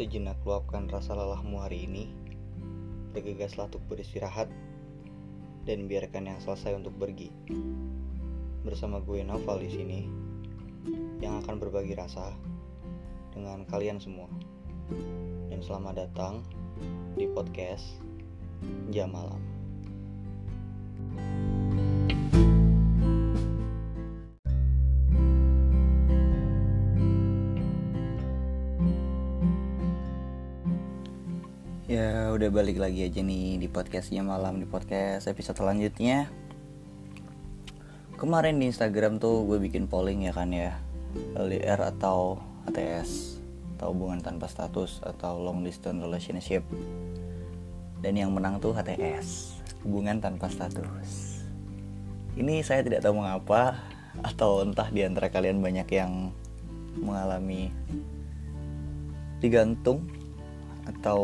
Sejenak luapkan rasa lelahmu hari ini. Bergegaslah untuk beristirahat dan biarkan yang selesai untuk pergi. Bersama gue Noval di sini yang akan berbagi rasa dengan kalian semua. Dan selamat datang di podcast Jam Malam. Ya udah balik lagi aja nih di podcastnya malam di podcast episode selanjutnya. Kemarin di Instagram tuh gue bikin polling ya kan ya. LDR atau HTS Atau hubungan tanpa status atau long distance relationship. Dan yang menang tuh HTS Hubungan tanpa status. Ini saya tidak tahu mengapa Atau entah di antara kalian banyak yang mengalami digantung atau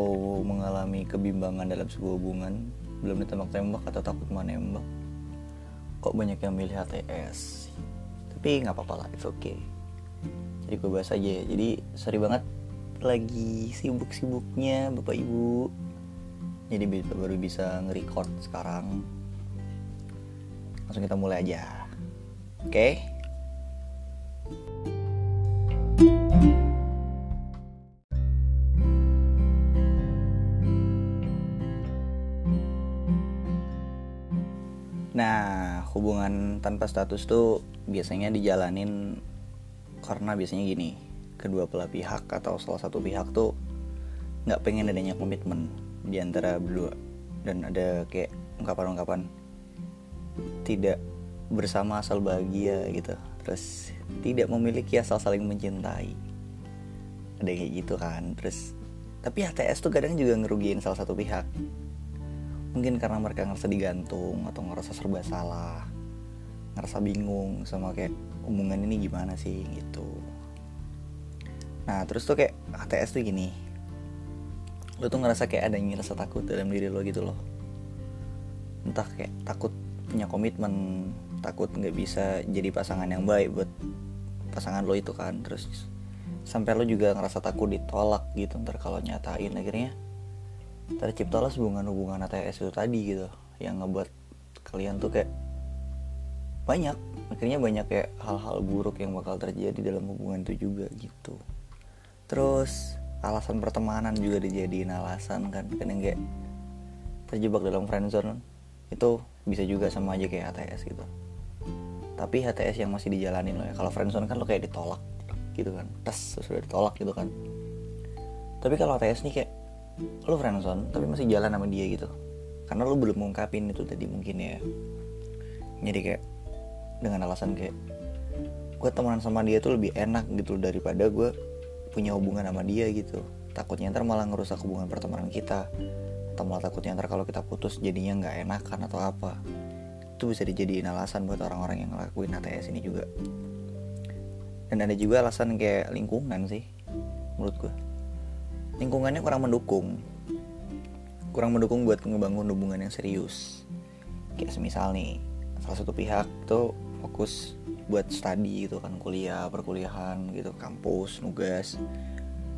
mengalami kebimbangan dalam sebuah hubungan belum ditembak-tembak atau takut menembak. Kok banyak yang milih HTS tapi nggak apa-apa lah it's okay. Jadi gue bahas aja ya. jadi sorry banget lagi sibuk-sibuknya bapak ibu. Jadi baru bisa nge-record sekarang. Langsung kita mulai aja. Oke? okay? Tanpa status tuh biasanya dijalanin karena biasanya gini, kedua belah pihak atau salah satu pihak tuh nggak pengen adanya komitmen di antara berdua. Dan ada kayak ungkapan-ungkapan tidak bersama asal bahagia gitu, terus tidak memiliki asal saling mencintai, ada kayak gitu kan, terus tapi HTS tuh kadang juga ngerugiin salah satu pihak. Mungkin karena mereka ngerasa digantung atau ngerasa serba salah ngerasa bingung sama kayak hubungan ini gimana sih gitu. Nah terus tuh kayak HTS tuh gini. Lo tuh ngerasa kayak ada yang ngerasa takut dalam diri lo gitu loh. Entah kayak takut punya komitmen takut nggak bisa jadi pasangan yang baik buat pasangan lo itu kan. Terus sampai lo juga ngerasa takut ditolak gitu ntar kalau nyatain akhirnya terciptalah hubungan-hubungan ATS itu tadi gitu yang ngebuat kalian tuh kayak banyak. Akhirnya banyak kayak hal-hal buruk yang bakal terjadi dalam hubungan itu juga gitu. Terus alasan pertemanan juga dijadiin alasan kan. Kadang kayak terjebak dalam friendzone itu bisa juga sama aja kayak HTS gitu. Tapi HTS yang masih dijalanin loh ya. Kalau friendzone kan lo kayak ditolak gitu kan. Tes sudah ditolak gitu kan. Tapi kalau HTS nih kayak lu friendzone tapi masih jalan sama dia gitu. Karena lu belum mengungkapin itu tadi mungkin ya. Jadi kayak dengan alasan kayak gue temenan sama dia tuh lebih enak gitu daripada gue punya hubungan sama dia gitu. Takutnya ntar malah ngerusak hubungan pertemanan kita. Atau malah takutnya ntar kalau kita putus jadinya nggak enakan atau apa. Itu bisa dijadiin alasan buat orang-orang yang ngelakuin HTS ini juga. Dan ada juga alasan kayak lingkungan sih menurut gue lingkungannya kurang mendukung. Kurang mendukung buat ngebangun hubungan yang serius. Kayak semisal nih salah satu pihak tuh fokus buat studi gitu kan kuliah perkuliahan gitu kampus nugas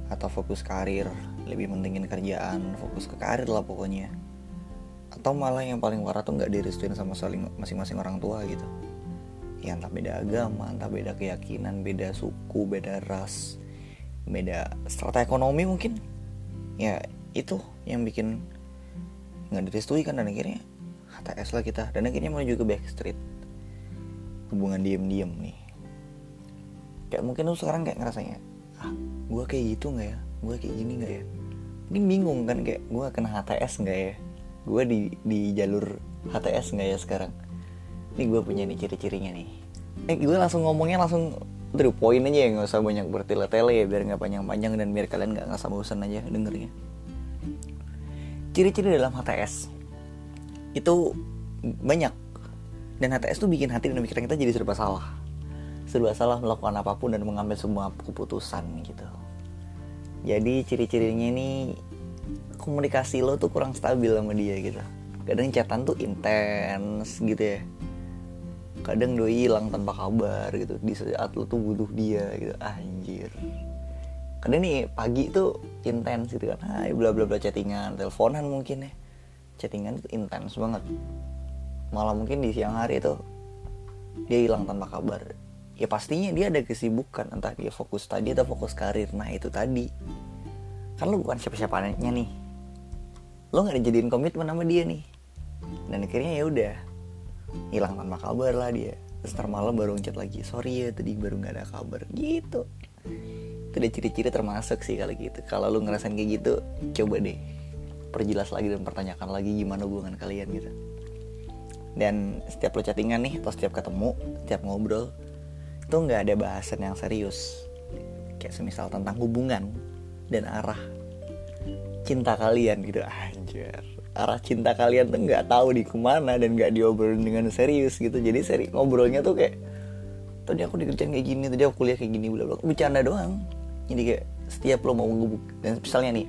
atau fokus karir lebih mentingin kerjaan fokus ke karir lah pokoknya. Atau malah yang paling parah tuh nggak direstuin sama saling masing-masing orang tua gitu. Ya entah beda agama entah beda keyakinan beda suku beda ras beda strata ekonomi mungkin. Ya itu yang bikin nggak direstui kan dan akhirnya HTS lah kita. Dan akhirnya menuju ke backstreet hubungan diem-diem nih. Kayak mungkin lu sekarang kayak ngerasanya ah gue kayak gitu nggak ya? Gue kayak gini nggak ya? Mungkin bingung kan kayak gue kena HTS nggak ya? Gue di di jalur HTS nggak ya sekarang? Ini gue punya nih ciri-cirinya nih. Eh gue langsung ngomongnya langsung dari poin aja ya nggak usah banyak bertele-tele ya biar nggak panjang-panjang dan biar kalian nggak nggak bosan aja dengernya. Ciri-ciri dalam HTS itu banyak dan HTS tuh bikin hati dan pikiran kita jadi serba salah. Serba salah melakukan apa pun dan mengambil semua keputusan gitu. Jadi ciri-cirinya ini komunikasi lo tuh kurang stabil sama dia gitu. Kadang catatan tuh intens gitu ya. Kadang doi hilang tanpa kabar gitu. Di saat lo tuh butuh dia gitu. Anjir. Kadang nih pagi tuh intens gitu kan. Hai bla bla bla chattingan. Teleponan mungkin ya. Chattingan itu intens banget malah mungkin di siang hari itu dia hilang tanpa kabar. Ya pastinya dia ada kesibukan entah dia fokus tadi atau fokus karir. Nah itu tadi. Kan lu bukan siapa-siapanya nih. Lo nggak dijadiin komitmen sama dia nih. Dan akhirnya ya udah hilang tanpa kabar lah dia. Terus malam baru ngechat lagi sorry ya tadi baru nggak ada kabar. Gitu. Itu udah ciri-ciri termasuk sih kalau gitu. Kalau lu ngerasain kayak gitu coba deh perjelas lagi dan pertanyakan lagi gimana hubungan kalian gitu dan setiap lo chattingan nih atau setiap ketemu setiap ngobrol itu nggak ada bahasan yang serius. Kayak semisal tentang hubungan dan arah cinta kalian gitu. Anjir. Arah cinta kalian tuh nggak tahu di ke mana dan nggak diobrolin dengan serius gitu. Jadi seri ngobrolnya tuh kayak tadi aku dikerjain kayak gini tadi aku kuliah kayak gini bla bla. Bercanda doang. Jadi kayak setiap lo mau ngebuk dan misalnya nih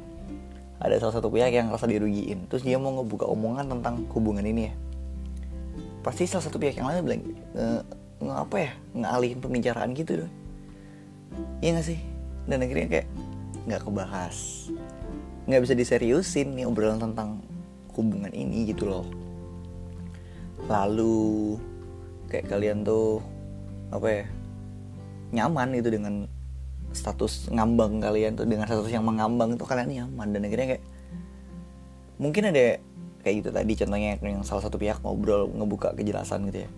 ada salah satu pihak yang rasa dirugiin. Terus dia mau ngebuka omongan tentang hubungan ini ya pasti salah satu pihak yang lain bilang nge, nge apa ya ngalihin pembicaraan gitu dong. Iya gak sih? Dan akhirnya kayak nggak kebahas. Nggak bisa diseriusin nih obrolan tentang hubungan ini gitu loh. Lalu kayak kalian tuh apa ya nyaman gitu dengan status ngambang kalian tuh dengan status yang mengambang itu kalian nyaman. Dan akhirnya kayak mungkin ada kayak gitu tadi contohnya yang salah satu pihak ngobrol ngebuka kejelasan gitu ya.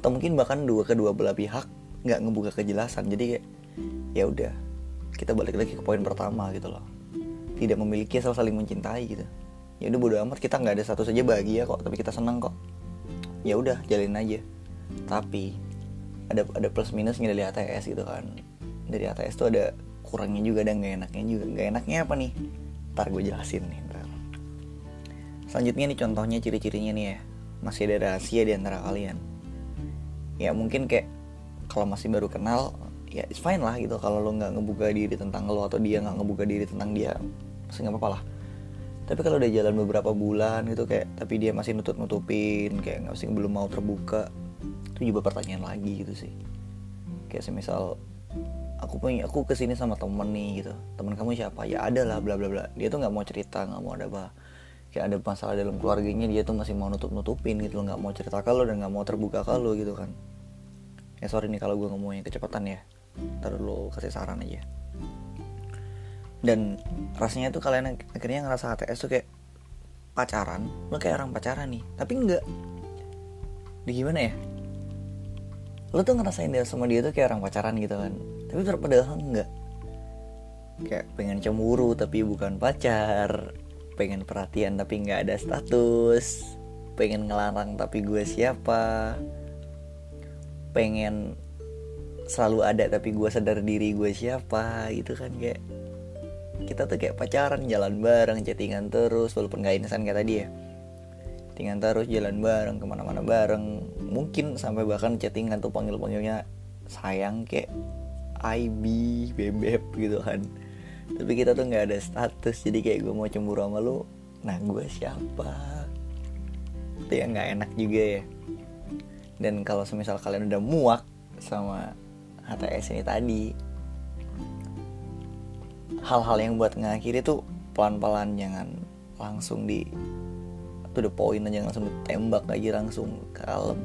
Atau mungkin bahkan dua kedua belah pihak nggak ngebuka kejelasan jadi kayak ya udah kita balik lagi ke poin pertama gitu loh. Tidak memiliki asal saling mencintai gitu. Ya udah bodo amat kita nggak ada satu saja bahagia kok tapi kita senang kok. Ya udah jalin aja. Tapi ada ada plus minusnya dari ATS gitu kan. Dari ATS tuh ada kurangnya juga dan nggak enaknya juga. Nggak enaknya apa nih? Ntar gue jelasin nih selanjutnya nih contohnya ciri-cirinya nih ya. Masih ada rahasia di antara kalian. Ya mungkin kayak kalau masih baru kenal ya it's fine lah gitu. Kalau lo nggak ngebuka diri tentang lo atau dia nggak ngebuka diri tentang dia masih nggak apa-apa lah. Tapi kalau udah jalan beberapa bulan gitu kayak tapi dia masih nutut nutupin kayak nggak sih belum mau terbuka itu juga pertanyaan lagi gitu sih. Kayak semisal aku punya aku ke sini sama temen nih gitu. Temen kamu siapa? Ya ada lah bla bla bla. Dia tuh nggak mau cerita nggak mau ada apa kayak ada masalah dalam keluarganya dia tuh masih mau nutup nutupin gitu nggak mau cerita kalau dan nggak mau terbuka kalau gitu kan. Ya sorry nih kalau gue ngomongnya kecepatan ya. Ntar lo kasih saran aja. Dan rasanya tuh kalian akhirnya ngerasa HTS tuh kayak pacaran lo kayak orang pacaran nih. Tapi enggak di gimana ya? Lo tuh ngerasain dia sama dia tuh kayak orang pacaran gitu kan. Tapi padahal enggak kayak pengen cemburu tapi bukan pacar pengen perhatian tapi nggak ada status pengen ngelarang tapi gue siapa pengen selalu ada tapi gue sadar diri gue siapa gitu kan kayak kita tuh kayak pacaran jalan bareng chattingan terus walaupun gak insan kayak tadi ya. Chattingan terus jalan bareng ke mana-mana bareng. Mungkin sampai bahkan chattingan tuh panggil-panggilnya sayang kayak IB bebek gitu kan tapi kita tuh nggak ada status jadi kayak gue mau cemburu sama lu nah gue siapa? Itu yang nggak enak juga ya. Dan kalau semisal kalian udah muak sama HTS ini tadi hal-hal yang buat ngakhiri tuh pelan-pelan jangan langsung di to the point aja langsung ditembak aja langsung kalem.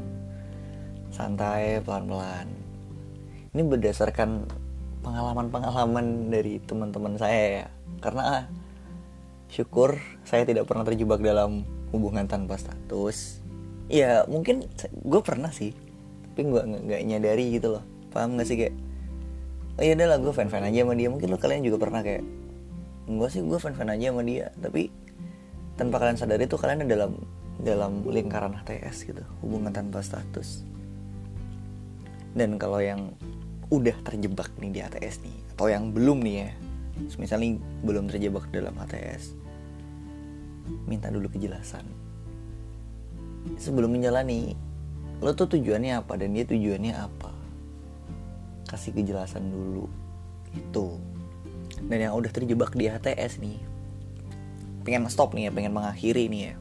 Santai pelan-pelan. Ini berdasarkan pengalaman-pengalaman dari teman-teman saya ya. Karena ah, syukur saya tidak pernah terjebak dalam hubungan tanpa status. Ya mungkin gue pernah sih tapi gue nggak nyadari gitu loh. Paham gak sih kayak oh iya lah gue fan fan aja sama dia. Mungkin lo kalian juga pernah kayak gue sih gue fan fan aja sama dia. Tapi tanpa kalian sadari tuh kalian ada dalam dalam lingkaran HTS gitu hubungan tanpa status. Dan kalau yang udah terjebak nih di HTS nih atau yang belum nih ya. Misalnya belum terjebak dalam HTS minta dulu kejelasan. Sebelum menjalani lo tuh tujuannya apa dan dia tujuannya apa? Kasih kejelasan dulu itu dan yang udah terjebak di HTS nih pengen stop nih ya pengen mengakhiri nih ya.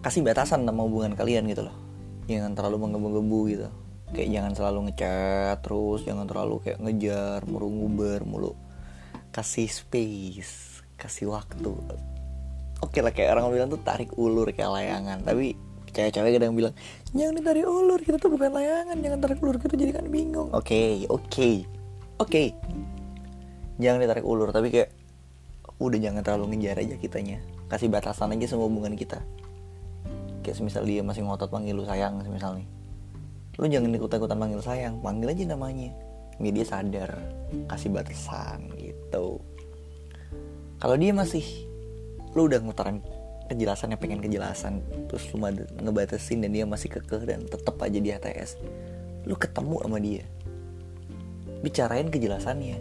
Kasih batasan sama hubungan kalian gitu loh. Jangan terlalu menggebu-gebu gitu kayak jangan selalu ngechat terus jangan terlalu kayak ngejar mulu nguber mulu kasih space kasih waktu. Oke lah kayak orang bilang tuh tarik ulur kayak layangan tapi cewek-cewek kadang bilang jangan ditarik ulur kita tuh bukan layangan jangan tarik ulur kita jadi kan bingung. Oke okay, oke okay, oke. Okay. jangan ditarik ulur tapi kayak udah jangan terlalu ngejar aja kitanya. Kasih batasan aja sama hubungan kita. Kayak semisal dia masih ngotot panggil lu sayang semisal nih lu jangan ikut-ikutan panggil sayang panggil aja namanya. Biar dia sadar kasih batasan gitu. Kalau dia masih lu udah ngutaran kejelasannya pengen kejelasan terus lu ngebatasin dan dia masih kekeh dan tetep aja di HTS lu ketemu sama dia. Bicarain kejelasannya.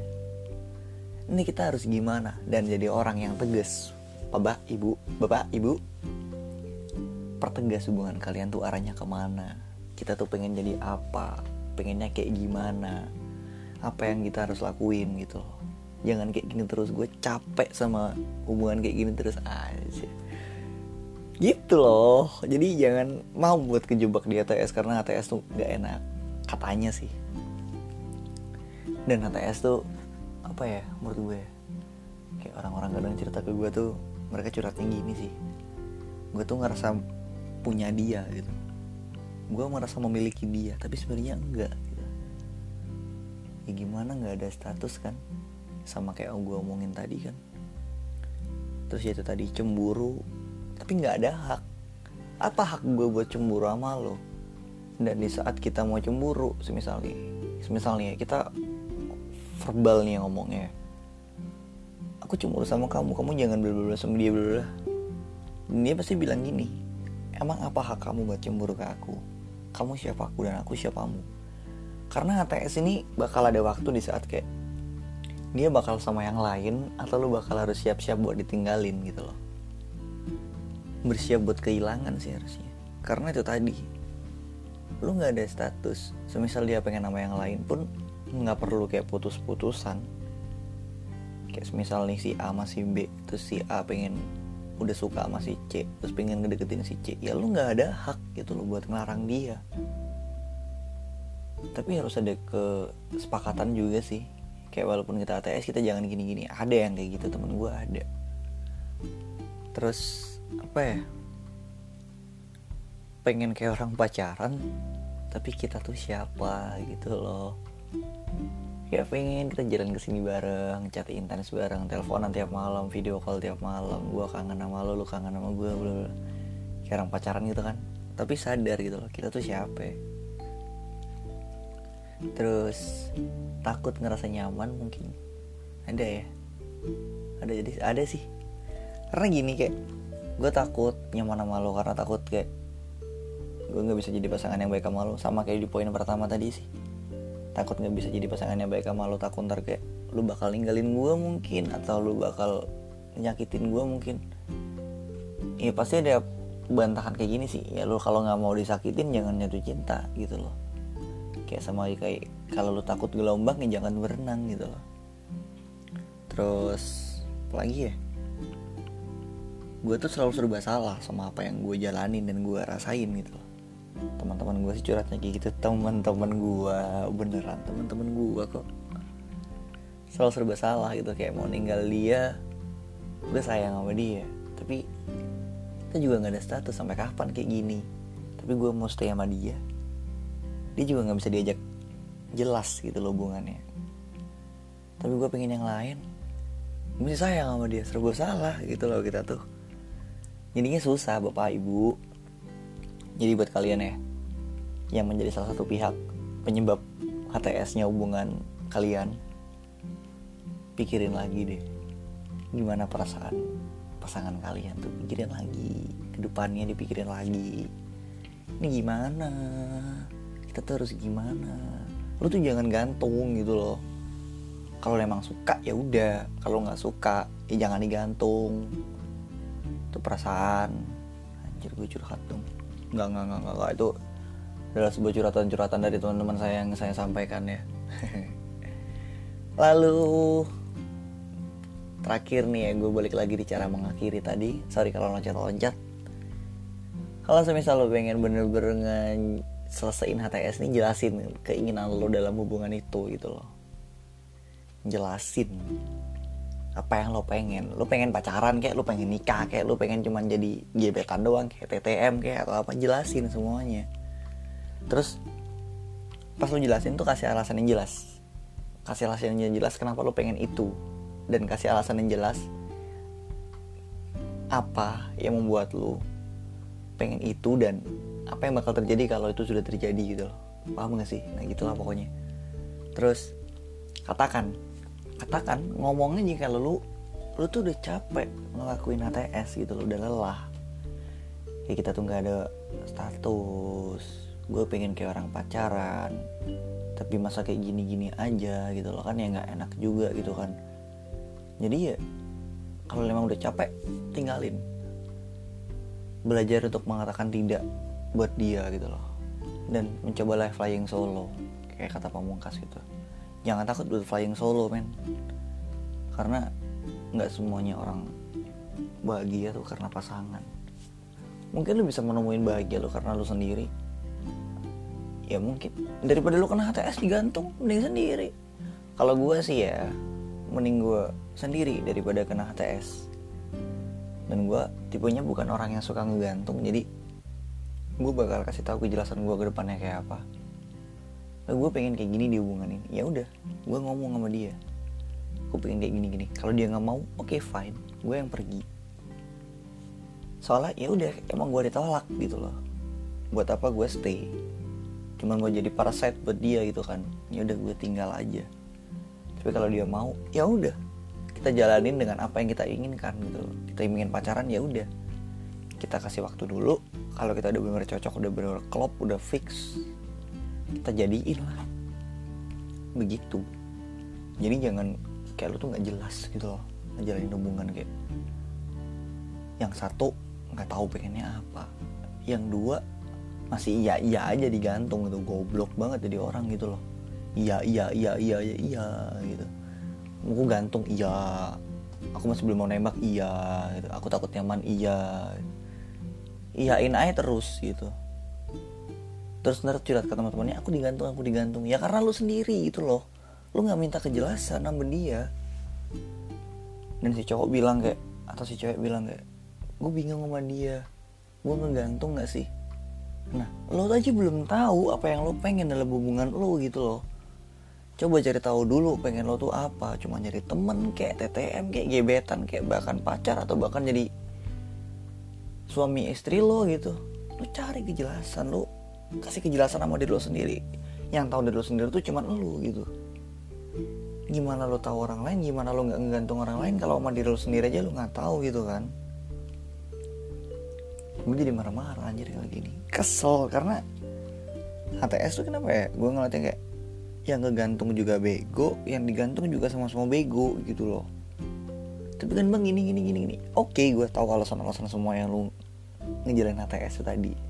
Ini kita harus gimana dan jadi orang yang tegas? Bapak ibu bapak ibu pertegas hubungan kalian tuh arahnya ke mana kita tuh pengen jadi apa? Pengennya kayak gimana? Apa yang kita harus lakuin gitu loh. Jangan kayak gini terus gue capek sama hubungan kayak gini terus aja. Gitu loh. Jadi jangan mau buat kejebak di ATS karena ATS tuh gak enak. Katanya sih. Dan ATS tuh apa ya menurut gue kayak orang-orang kadang cerita ke gue tuh mereka curhatnya gini sih. Gue tuh ngerasa punya dia gitu gue merasa memiliki dia tapi sebenarnya enggak gitu. ya gimana nggak ada status kan? Sama kayak gue omongin tadi kan? Terus ya itu tadi cemburu tapi nggak ada hak. Apa hak gue buat cemburu sama lo? Dan di saat kita mau cemburu semisalnya semisalnya kita verbal nih ngomongnya aku cemburu sama kamu kamu jangan bla sama dia bla dia pasti bilang gini emang apa hak kamu buat cemburu ke aku kamu siapa? Aku dan aku siapamu? Karena HTS ini bakal ada waktu di saat kayak dia bakal sama yang lain atau lu bakal harus siap-siap buat ditinggalin gitu loh. Bersiap buat kehilangan sih harusnya. Karena itu tadi lu nggak ada status. Semisal dia pengen nama yang lain pun nggak perlu kayak putus-putusan. Kayak semisal nih si A masih B terus si A pengen udah suka sama si C terus pengen ngedeketin si C ya lu nggak ada hak gitu lo buat ngelarang dia. Tapi harus ada kesepakatan juga sih. Kayak walaupun kita ATS kita jangan gini-gini. Ada yang kayak gitu temen gue ada. Terus apa ya? Pengen kayak orang pacaran tapi kita tuh siapa gitu loh ya pengen kita jalan ke sini bareng chat intens bareng teleponan tiap malam video call tiap malam. Gue kangen sama lo lu kangen sama gue bla kayak orang pacaran gitu kan. Tapi sadar gitu loh kita tuh siapa ya? terus takut ngerasa nyaman mungkin. Ada ya? Ada jadi ada sih. Karena gini kayak gue takut nyaman sama lo karena takut kayak gue nggak bisa jadi pasangan yang baik sama lo. Sama kayak di poin pertama tadi sih takut nggak bisa jadi pasangannya baik sama lo takut ntar kayak lu bakal ninggalin gue mungkin atau lu bakal nyakitin gue mungkin. Ya pasti ada bantahan kayak gini sih. Ya lu kalau nggak mau disakitin jangan jatuh cinta gitu loh. Kayak sama kayak kalau lu takut gelombang ya jangan berenang gitu loh. Terus apalagi ya? Gue tuh selalu serba salah sama apa yang gue jalanin dan gue rasain gitu loh teman-teman gue sih curhatnya kayak gitu teman-teman gue beneran teman-teman gue kok. Selalu serba salah gitu kayak mau ninggal dia gue sayang sama dia. Tapi kita juga nggak ada status sampai kapan kayak gini. Tapi gue mau stay sama dia dia juga nggak bisa diajak jelas gitu loh hubungannya. Tapi gue pengen yang lain mesti sayang sama dia serba salah gitu loh kita tuh. Jadinya susah bapak ibu jadi buat kalian ya yang menjadi salah satu pihak penyebab HTS-nya hubungan kalian pikirin lagi deh gimana perasaan pasangan kalian tuh? Pikirin lagi ke depannya dipikirin lagi. Ini gimana? Kita tuh harus gimana? Lu tuh jangan gantung gitu loh. Kalau emang suka ya udah. Kalau nggak suka ya jangan digantung. Itu perasaan. Anjir gue curhat dong nggak nggak nggak nggak itu adalah sebuah curhatan-curhatan dari teman-teman saya yang saya sampaikan ya. Lalu terakhir nih ya gue balik lagi di cara mengakhiri tadi. Sorry kalau loncat-loncat. Kalau semisal lo pengen bener-bener selesaiin HTS nih jelasin keinginan lo dalam hubungan itu gitu loh. Jelasin apa yang lo pengen? Lo pengen pacaran kayak lo pengen nikah kayak lo pengen cuman jadi gebetan doang kayak TTM kayak atau apa? Jelasin semuanya. Terus pas lo jelasin tuh kasih alasan yang jelas. Kasih alasan yang jelas kenapa lo pengen itu. Dan kasih alasan yang jelas apa yang membuat lo pengen itu dan apa yang bakal terjadi kalau itu sudah terjadi gitu loh. Paham gak sih? Nah gitulah pokoknya. Terus katakan katakan ngomongnya jika lu lu tuh udah capek ngelakuin HTS gitu lo udah lelah. Ya kita tuh nggak ada status gue pengen kayak orang pacaran tapi masa kayak gini-gini aja gitu loh kan ya nggak enak juga gitu kan. Jadi ya kalau memang udah capek tinggalin. Belajar untuk mengatakan tidak buat dia gitu loh. Dan mencoba live flying solo kayak kata pamungkas gitu jangan takut buat flying solo men. Karena nggak semuanya orang bahagia tuh karena pasangan. Mungkin lu bisa menemuin bahagia lu karena lu sendiri. Ya mungkin. Daripada lu kena HTS digantung. Mending sendiri. Kalau gue sih ya mending gue sendiri daripada kena HTS dan gue tipenya bukan orang yang suka ngegantung. Jadi gue bakal kasih tahu kejelasan gue ke depannya kayak apa gue pengen kayak gini di hubungan ini ya udah gue ngomong sama dia. Gue pengen kayak gini gini kalau dia nggak mau oke okay, fine. Gue yang pergi. Soalnya ya udah emang gue ditolak gitu loh. Buat apa gue stay? Cuman mau jadi parasite buat dia gitu kan. Ya udah gue tinggal aja. Tapi kalau dia mau ya udah. Kita jalanin dengan apa yang kita inginkan gitu loh. kita ingin pacaran ya udah. Kita kasih waktu dulu. Kalau kita udah benar cocok udah benar klop udah fix kita jadiin lah. Begitu. Jadi jangan kayak lu tuh nggak jelas gitu loh ngejalanin hubungan kayak. Yang satu nggak tahu pengennya apa. Yang dua masih iya iya aja digantung gitu. Goblok banget jadi orang gitu loh. Iya iya iya iya iya, iya gitu. Aku gantung iya. Aku masih belum mau nembak iya gitu. Aku takut nyaman iya. Iyain aja terus gitu terus ntar curhat ke teman-temannya aku digantung aku digantung. Ya karena lu sendiri gitu loh. Lu nggak minta kejelasan sama dia. Dan si cowok bilang kayak atau si cewek bilang kayak gue bingung sama dia. Gue ngegantung nggak sih? Nah lo aja belum tahu apa yang lo pengen dalam hubungan lo gitu loh. Coba cari tahu dulu pengen lo tuh apa. Cuma nyari temen kayak TTM kayak gebetan kayak bahkan pacar atau bahkan jadi suami istri lo gitu. Lo cari kejelasan lo kasih kejelasan sama diri lo sendiri. Yang tahu diri lo sendiri tuh cuman lo gitu. Gimana lo tahu orang lain gimana lo nggak ngegantung orang lain kalau sama diri lo sendiri aja lo nggak tahu gitu kan. Gue jadi marah-marah anjir kayak gini. Kesel karena HTS tuh kenapa ya? Gue ngeliatnya kayak yang ngegantung juga bego yang digantung juga sama-sama bego gitu loh. Tapi kan bang gini gini gini gini. Oke gue tahu alasan-alasan semua yang lu ngejalanin HTS tadi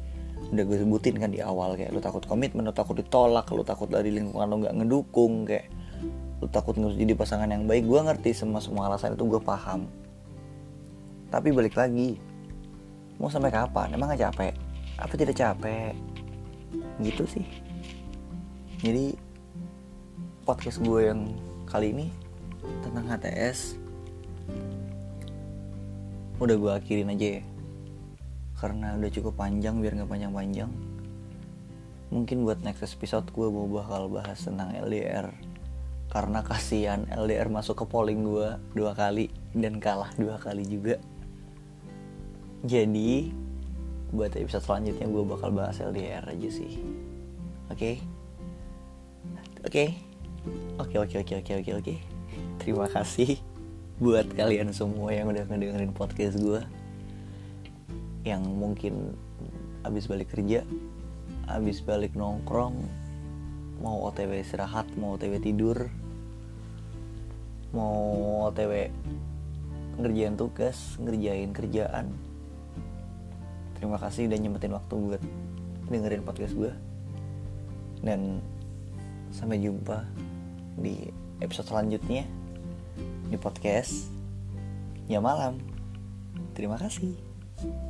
udah gue sebutin kan di awal kayak lu takut komitmen lu takut ditolak lu takut dari lingkungan lu nggak ngedukung kayak lu takut ngurus jadi pasangan yang baik. Gue ngerti semua semua alasan itu gue paham. Tapi balik lagi mau sampai kapan? Emang gak capek? Apa tidak capek? Gitu sih. Jadi podcast gue yang kali ini tentang HTS udah gue akhirin aja ya karena udah cukup panjang biar nggak panjang-panjang. Mungkin buat next episode gue mau bakal bahas tentang LDR karena kasihan LDR masuk ke polling gue dua kali dan kalah dua kali juga. Jadi buat episode selanjutnya gue bakal bahas LDR aja sih. Oke? Oke? Oke oke oke oke oke oke. Terima kasih buat kalian semua yang udah ngedengerin podcast gue yang mungkin habis balik kerja habis balik nongkrong mau otw istirahat mau otw tidur mau otw ngerjain tugas ngerjain kerjaan. Terima kasih udah nyempetin waktu buat dengerin podcast gue dan sampai jumpa di episode selanjutnya di podcast ya malam. Terima kasih